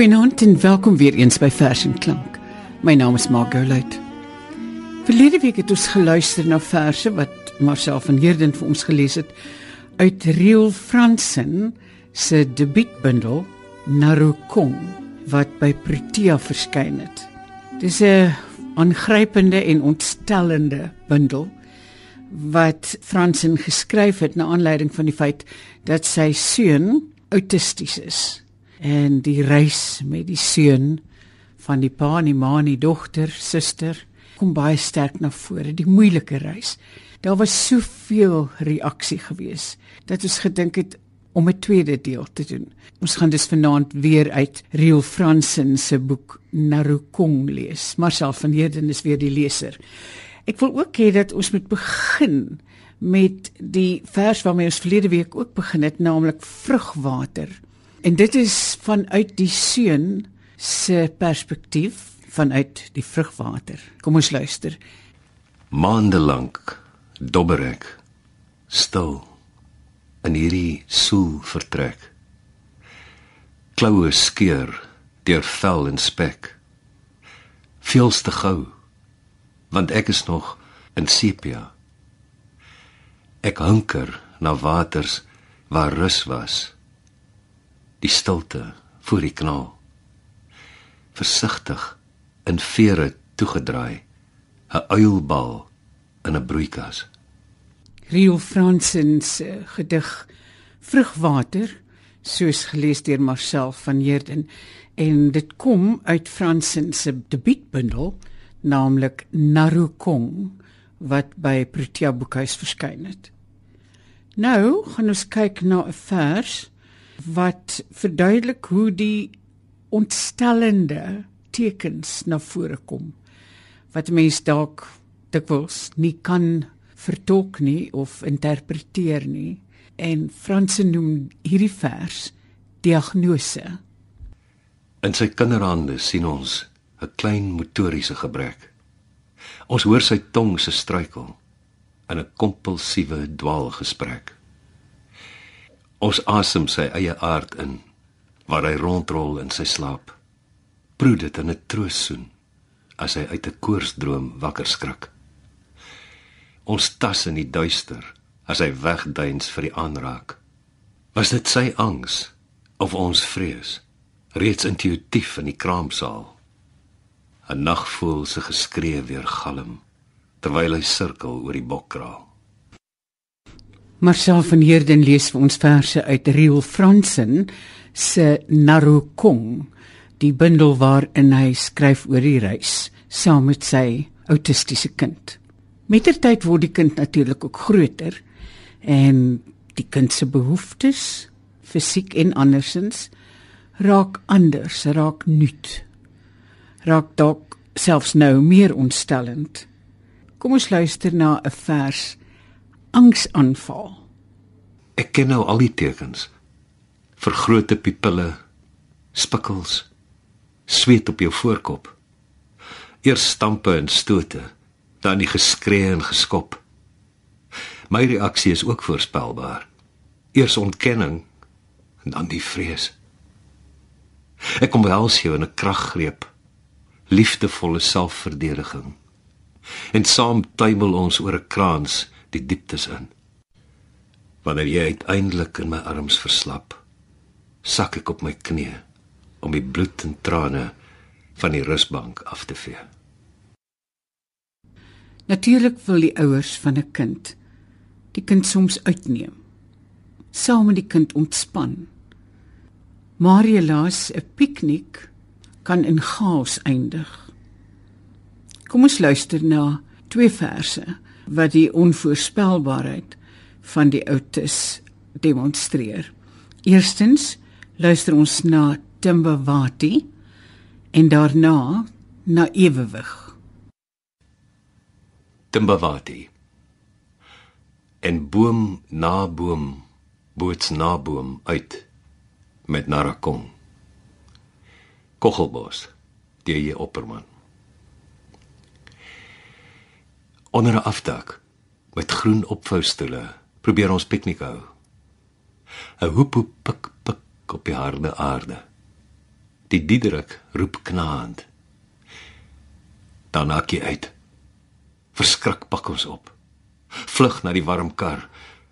Goeienaand en welkom weer eens by Vers en Klank. My naam is Margolite. Verlede week het ons geluister na verse wat Marcel van Heerden vir ons gelees het uit Riel Fransen se debuutbundel Narukong wat by Protea verskyn het. Dis 'n aangrypende en ontstellende bundel wat Fransen geskryf het na aanleiding van die feit dat sy seun autisties is en die reis met die seun van die pa en die ma en die dogter, suster kom baie sterk na vore, die moeilike reis. Daar was soveel reaksie gewees dat ons gedink het om 'n tweede deel te doen. Ons gaan dus vanaand weer uit Riel Fransen se boek Narukong lees. Marcel van Heerden is weer die leser. Ek wil ook hê dat ons moet begin met die vers waarmee ons verlede week ook begin het, naamlik vrugwater. En dit is vanuit die seun se perspektief vanuit die vrugwater. Kom ons luister. Maande lank dobber ek stil in hierdie soel vertrek. Kloue skeur deur vel en spek. Veelste gou want ek is nog in sepia. Ek hunker na waters waar rus was die stilte voor die kanaal. Versigtig in vere toegedraai, 'n uilbal in 'n broeikas. Rio Fransen se gedig Vrugwater, soos gelees deur Marcel van Heerden, en dit kom uit Fransen se debuutbundel, naamlik Narukong wat by Protea Boekhuis verskyn het. Nou gaan ons kyk na 'n vers wat verduidelik hoe die ontstellende tekens na vore kom wat mense dalk dikwels nie kan vertolk nie of interpreteer nie. En Franse noem hierdie vers diagnose. In sy kinderhande sien ons 'n klein motoriese gebrek. Ons hoor sy tong se struikel in 'n kompulsiewe dwaalgesprek Ons asem sy eie aard in waar hy rondrol in sy slaap. Proe dit in 'n troossoen as hy uit 'n koorsdroom wakker skrik. Ons tas in die duister as hy wegduins vir die aanraak. Was dit sy angs of ons vrees? Reeds intuïtief in die kraamsaal. 'n Nagvoël se geskree weer galm terwyl hy sirkel oor die bokkraal. Marcel van Heerden lees vir ons verse uit Riel Fransen se Narukong, die bundel waarin hy skryf oor die reis saam met sy autistiese kind. Mettertyd word die kind natuurlik ook groter en die kind se behoeftes, fisiek en andersins, raak anders, raak nuut. Raak dalk selfs nou meer ontstellend. Kom ons luister na 'n vers angsaanval. Ek ken nou al die tekens. Vergrote pupille, spikkels, sweet op jou voorkop. Eers stampe en stote, dan die geskree en geskop. My reaksie is ook voorspelbaar. Eers ontkenning en dan die vrees. Ek kom wel sy in 'n kraggreep, liefdevolle selfverdediging. En saam tuimel ons oor 'n kraans die dieptes in. Wanneer jy uiteindelik in my arms verslap, sak ek op my knieë om die bloed en trane van die rusbank af te vee. Natuurlik wil die ouers van 'n kind die kind soms uitneem. Saam met die kind ontspan. Marielaas 'n piknik kan in chaos eindig. Kom ons luister na twee verse wat die onvoorspelbaarheid van die outis demonstreer. Eerstens luister ons na Timbawati en daarna na Ewewig. Timbawati en boom na boom boots na boom uit met narakong. Kochelbos, die jy opperman. Onder 'n afdak met groen opvoustoele probeer ons piknik hou. 'n Hoep hoep pik pik op die harde aarde. Die Diederik roep knaand. Dan haak jy uit. Verskrik pak ons op. Vlug na die warm kar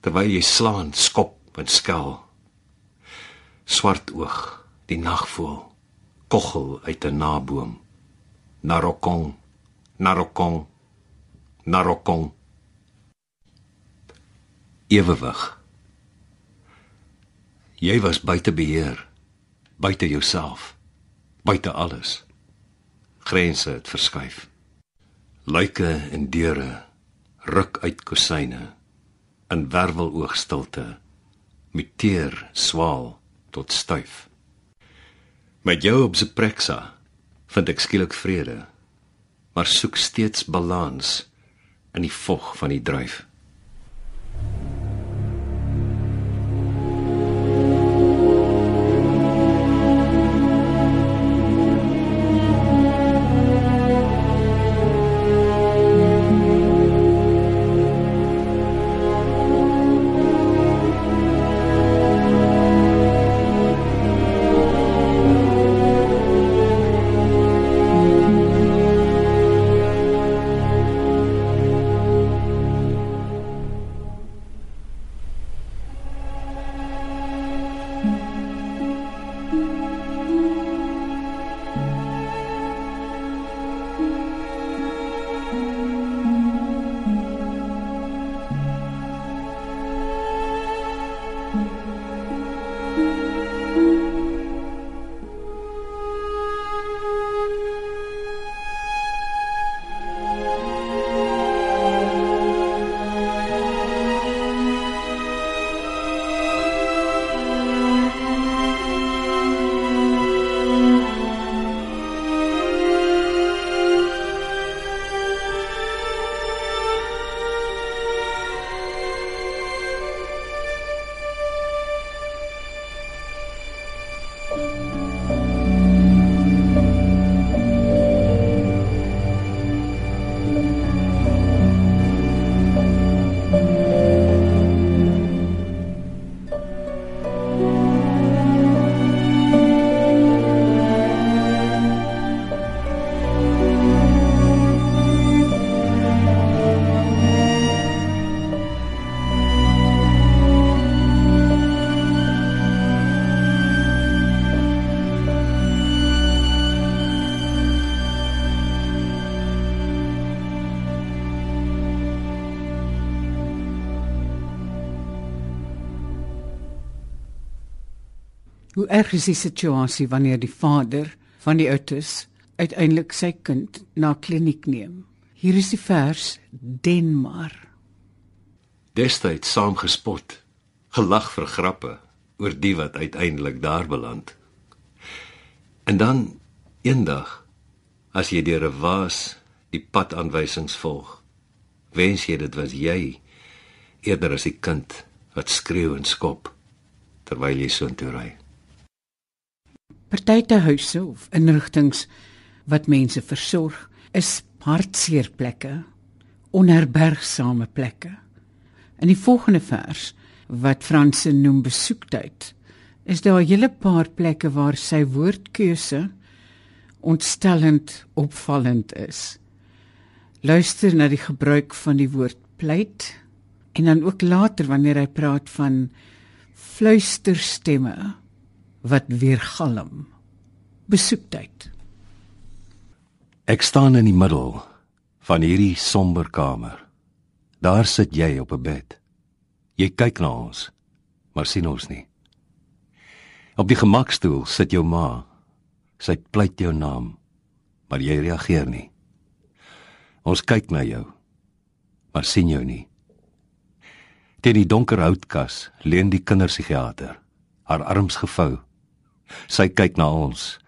terwyl jy slaan, skop en skel. Swart oog, die nagvoël, koggel uit 'n naboom. Narokong, narokong, narokong. Ewewig. Jy was buite beheer, buite jouself, buite alles. Grense het verskuif. Luike en deure ruk uit kusyne in werveloogstilte muteer swaal tot styf. Met jou op Zeprexa vind ek skielik vrede, maar soek steeds balans in die vog van die dryf. Erg is die situasie wanneer die vader van die ouers uiteindelik sy kind na kliniek neem? Hier is die vers Denmar. Destyds saam gespot, gelag vir grappe oor die wat uiteindelik daar beland. En dan eendag as jy deur 'n waas die padaanwysings volg, wens jy dit was jy eerder as die kind wat skreeu en skop terwyl jy so intoe ry. Party te huise of inrigtinge wat mense versorg is hartseer plekke, onherbergsame plekke. In die volgende vers wat Franse noem besoektyd, is daar 'n hele paar plekke waar sy woordkeuse ontstellend opvallend is. Luister na die gebruik van die woord pleit en dan ook later wanneer hy praat van fluisterstemme wat weergalm. Besoektyd. Ek staan in die middel van hierdie somber kamer. Daar sit jy op 'n bed. Jy kyk na ons, maar sien ons nie. Op die gemakstoel sit jou ma. Sy pleit jou naam, maar jy reageer nie. Ons kyk na jou, maar sien jou nie. Teen die donker houtkas leun die kinderpsigiater, haar arms gevou. Sy kyk na ons,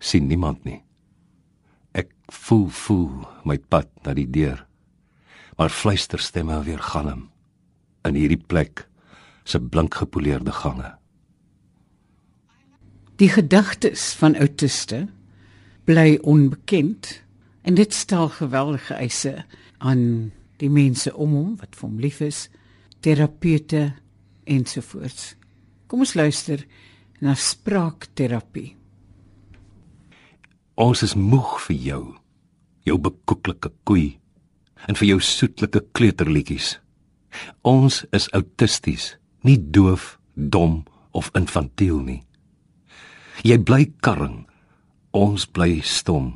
sien niemand nie voel voel my pad na die deur. Maar fluisterstemme weer galm in hierdie plek se blink gepoleerde gange. Die gedagtes van autiste bly onbekend en dit stel geweldige eise aan die mense om hom wat vir hom lief is, terapeute ensovoorts. Kom ons luister na spraakterapie. Ons is moeg vir jou, jou bekoeklike koei en vir jou soetlike kleuterliedjies. Ons is autisties, nie doof, dom of infantiel nie. Jy bly karring, ons bly stom.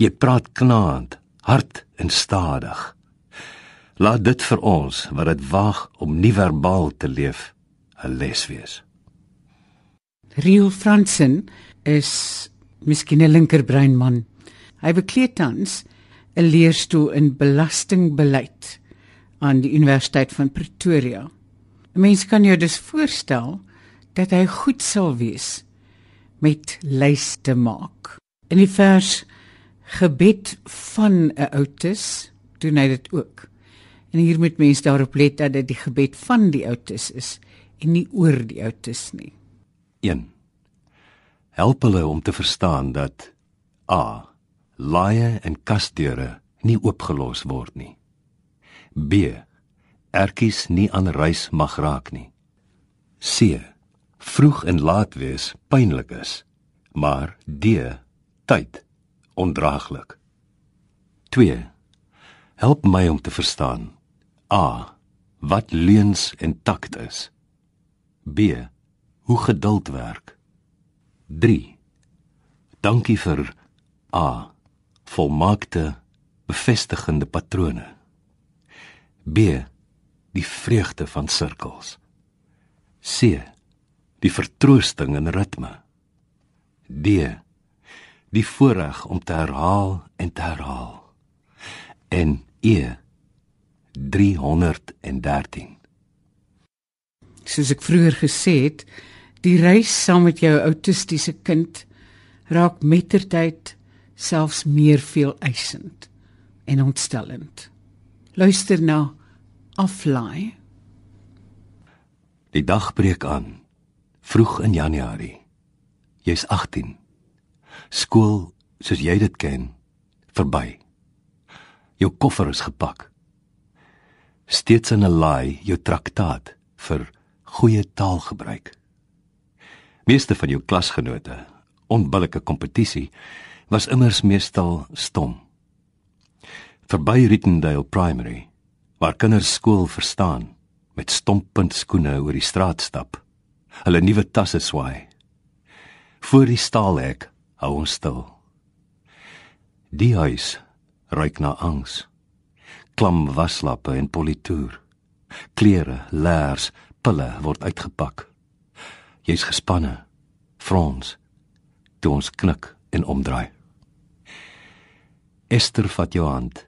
Jy praat knaand, hard en stadig. Laat dit vir ons wat dit waag om nie verbaal te leef, 'n les wees. Riel Fransen is miskien 'n linkerbrein man. Hy bekleed tans 'n leerstoel in belastingbeleid aan die Universiteit van Pretoria. 'n Mens kan jou dus voorstel dat hy goed sal wees met lyste maak. In die vers gebed van 'n outis doen hy dit ook. En hier moet mense daarop let dat dit die gebed van die outis is en nie oor die outis nie. 1. Help hulle om te verstaan dat a laaie en kasdeure nie oopgelos word nie. B ertjies nie aan reis mag raak nie. C vroeg en laat wees pynlik is, maar D tyd ondraaglik. 2 help my om te verstaan a wat leuns en takt is. B hoe geduld werk. 3 Dankie vir a volmaakte bevestigende patrone. B die vreugde van sirkels. C die vertroosting in ritme. D die voorreg om te herhaal en te herhaal. En E 313 Soos ek vroeër gesê het, die reis saam met jou autistiese kind raak mettertyd selfs meer veel eisend en ontstellend. Luister nou aflaai. Die dag breek aan. Vroeg in Januarie. Jy's 18. Skool, soos jy dit ken, verby. Jou koffer is gepak. Steeds in 'n laai jou traktaat vir goeie taalgebruik. Meeste van jou klasgenote, onbillike kompetisie, was immers meestal stom. Verby Rittendale Primary, waar kinders skool verstaan met stomppunt skoene oor die straat stap, hulle nuwe tasse swaai. Voor die staalhek hou ons stil. Die huis ruik na angs. Klam waslappe en politoer. Klere, laers, pille word uitgepak. Jy's gespanne. Frons. Toe ons knik en omdraai. Esther vat jou hand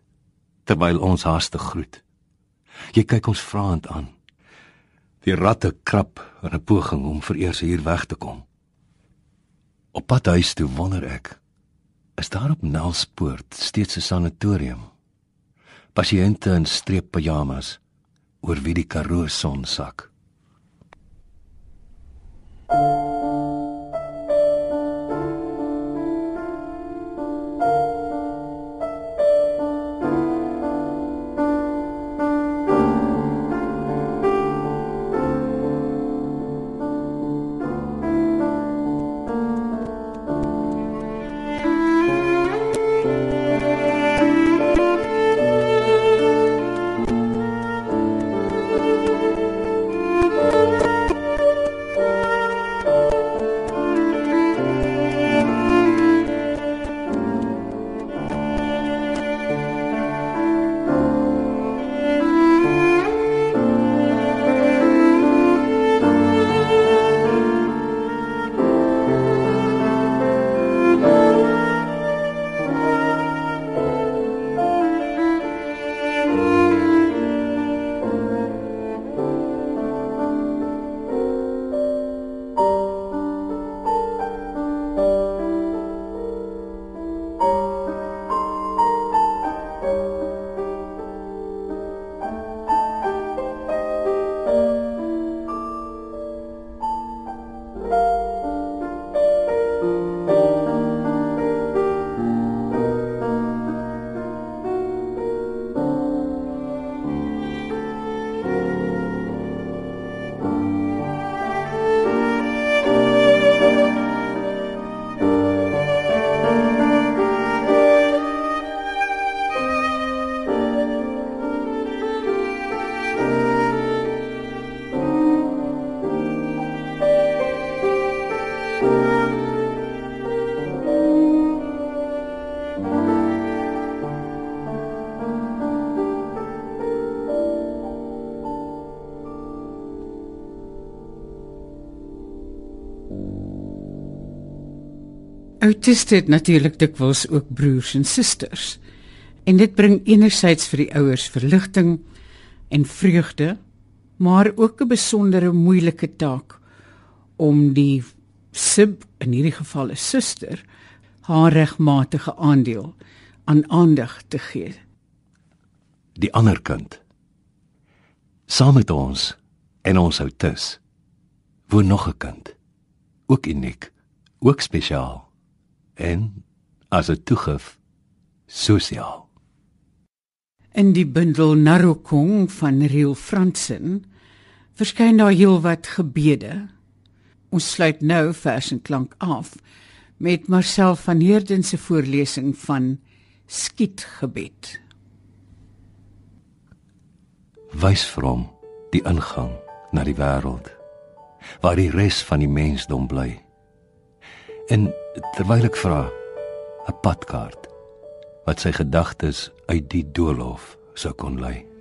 terwyl ons haastig groet. Jy kyk ons vraend aan. Die ratte krap in 'n poging om vereers hier weg te kom. Op pad huis toe wonder ek, is daar op Nelspoort steeds 'n sanatorium? Pasiënte in streep pyjamas oor wie die Karoo son sak. Autiste het natuurlik dikwels ook broers en susters. En dit bring enerzijds vir die ouers verligting en vreugde, maar ook 'n besondere moeilike taak om die sib in hierdie geval 'n suster haar regmatige aandeel aan aandag te gee. Die ander kind. Saam met ons en ons outis woon nog 'n kind. Ook uniek, ook spesiaal en as 'n toegif sosiaal. In die bundel Narokong van Riel Fransen verskyn daar heelwat gebede. Ons sluit nou vers en klank af met Marcel van Heerden se voorlesing van Skietgebed. Wys vir hom die ingang na die wêreld waar die res van die mensdom bly. En terwyl ek vra 'n padkaart wat sy gedagtes uit die doolhof sou kon lei.